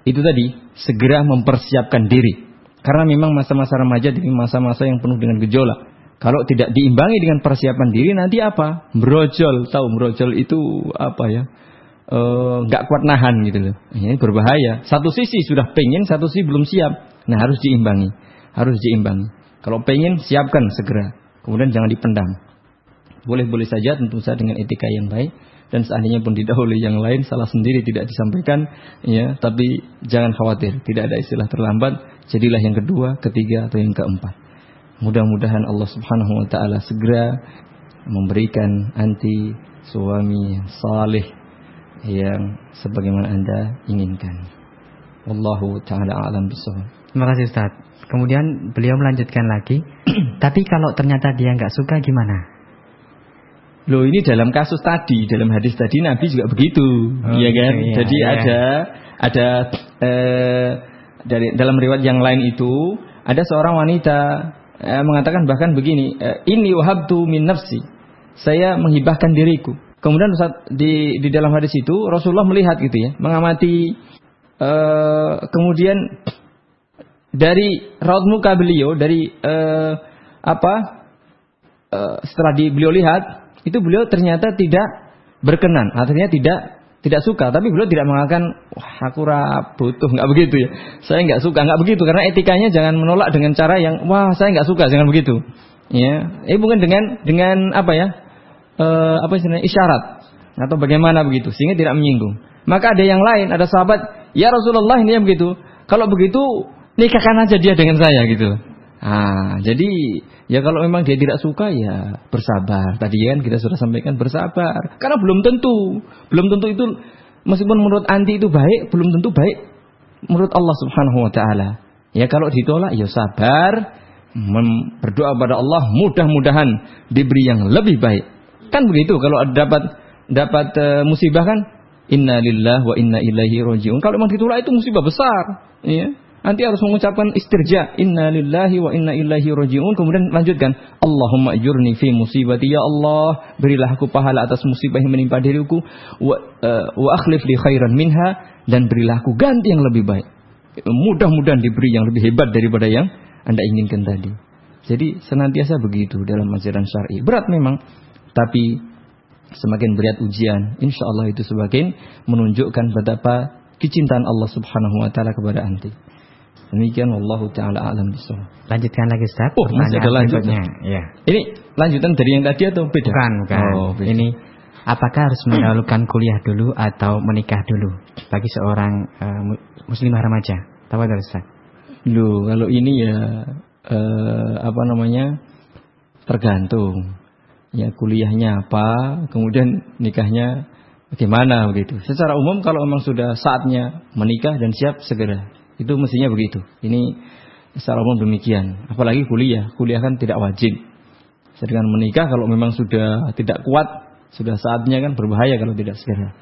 itu tadi segera mempersiapkan diri. Karena memang masa-masa remaja ini masa-masa yang penuh dengan gejolak. Kalau tidak diimbangi dengan persiapan diri nanti apa? Brojol. Tahu brojol itu apa ya? Eh, nggak uh, kuat nahan gitu loh. Ini berbahaya. Satu sisi sudah pengen satu sisi belum siap. Nah harus diimbangi. Harus diimbangi kalau pengen siapkan segera. Kemudian jangan dipendam. Boleh-boleh saja tentu saja dengan etika yang baik. Dan seandainya pun didahului yang lain salah sendiri tidak disampaikan ya. Tapi jangan khawatir tidak ada istilah terlambat. Jadilah yang kedua ketiga atau yang keempat. Mudah-mudahan Allah Subhanahu wa taala segera memberikan anti suami saleh yang sebagaimana Anda inginkan. Wallahu taala alam bisawab terima kasih Ustaz Kemudian beliau melanjutkan lagi, tapi kalau ternyata dia nggak suka gimana? Loh ini dalam kasus tadi, dalam hadis tadi Nabi juga begitu, oh, ya kan? Iya, Jadi iya. ada ada eh, dari dalam riwayat yang lain itu ada seorang wanita eh, mengatakan bahkan begini, eh, ini wahabtu min nafsi, saya menghibahkan diriku. Kemudian di di dalam hadis itu Rasulullah melihat gitu ya, mengamati eh, kemudian dari raut muka beliau dari uh, apa uh, setelah di beliau lihat itu beliau ternyata tidak berkenan. Artinya tidak tidak suka. Tapi beliau tidak mengatakan wah aku butuh. Nggak begitu ya. Saya nggak suka. Nggak begitu. Karena etikanya jangan menolak dengan cara yang wah saya nggak suka. Jangan begitu. Ya. Eh bukan dengan dengan apa ya? Uh, apa istilahnya? Isyarat. Atau bagaimana begitu. Sehingga tidak menyinggung. Maka ada yang lain, ada sahabat, ya Rasulullah ini yang begitu. Kalau begitu nikahkan aja dia dengan saya gitu. Ah, jadi ya kalau memang dia tidak suka ya bersabar. Tadi kan kita sudah sampaikan bersabar. Karena belum tentu, belum tentu itu meskipun menurut anti itu baik, belum tentu baik menurut Allah Subhanahu wa taala. Ya kalau ditolak ya sabar, berdoa pada Allah mudah-mudahan diberi yang lebih baik. Kan begitu kalau dapat dapat uh, musibah kan inna lillah wa inna ilaihi rajiun. Kalau memang ditolak itu musibah besar, ya. Nanti harus mengucapkan istirja, inna lillahi wa inna ilaihi rajiun. Kemudian lanjutkan, Allahumma ajurni fi musibati ya Allah, berilah aku pahala atas musibah yang menimpa diriku wa, uh, wa akhlif li khairan minha dan berilah aku ganti yang lebih baik. Mudah-mudahan diberi yang lebih hebat daripada yang Anda inginkan tadi. Jadi senantiasa begitu dalam ajaran syar'i. Berat memang, tapi semakin berat ujian, insya Allah itu semakin menunjukkan betapa kecintaan Allah Subhanahu wa taala kepada anti. Demikian Allah taala alam bisawab. Lanjutkan lagi Ustaz. Oh, masih ada lanjutnya. Ya. Ini lanjutan dari yang tadi atau beda? Bukan, bukan. Oh, beda. Ini apakah harus mendahulukan kuliah dulu atau menikah dulu bagi seorang uh, muslimah remaja? Tahu dari Ustaz? Loh, kalau ini ya uh, apa namanya? tergantung. Ya kuliahnya apa, kemudian nikahnya bagaimana begitu. Secara umum kalau memang sudah saatnya menikah dan siap segera itu mestinya begitu. Ini secara umum demikian. Apalagi kuliah. Kuliah kan tidak wajib. Sedangkan menikah kalau memang sudah tidak kuat, sudah saatnya kan berbahaya kalau tidak segera.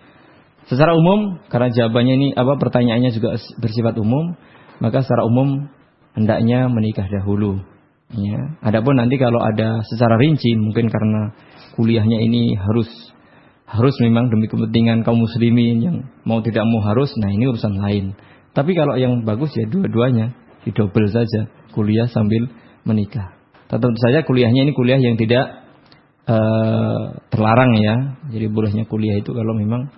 Secara umum, karena jawabannya ini apa pertanyaannya juga bersifat umum, maka secara umum hendaknya menikah dahulu. Ya. Adapun nanti kalau ada secara rinci, mungkin karena kuliahnya ini harus harus memang demi kepentingan kaum muslimin yang mau tidak mau harus, nah ini urusan lain. Tapi kalau yang bagus ya dua-duanya, didobel saja, kuliah sambil menikah. Tentu saja kuliahnya ini kuliah yang tidak uh, terlarang ya. Jadi bolehnya kuliah itu kalau memang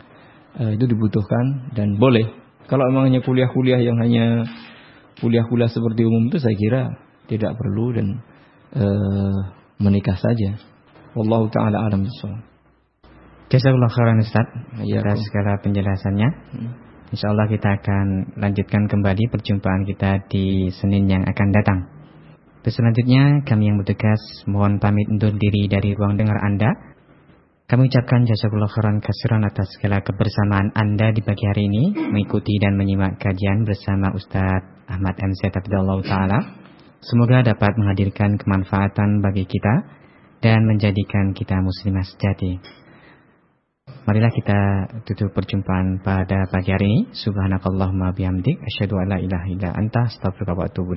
uh, itu dibutuhkan dan boleh. Kalau memang hanya kuliah-kuliah yang hanya kuliah-kuliah seperti umum itu saya kira tidak perlu dan uh, menikah saja. Wallahu taala alam bisawab. Jazakallahu khairan Ustaz ya, atas segala penjelasannya. Hmm. Insya Allah kita akan lanjutkan kembali perjumpaan kita di Senin yang akan datang. Terus selanjutnya kami yang bertugas mohon pamit undur diri dari ruang dengar Anda. Kami ucapkan jazakallah khairan kasiran atas segala kebersamaan Anda di pagi hari ini mengikuti dan menyimak kajian bersama Ustadz Ahmad MC Tabdallah Ta'ala. Semoga dapat menghadirkan kemanfaatan bagi kita dan menjadikan kita muslimah sejati. Marilah kita tutup perjumpaan pada pagi hari ini. Subhanakallahumma bihamdik. Asyadu ala ilaha illa anta. Astagfirullah wa atubu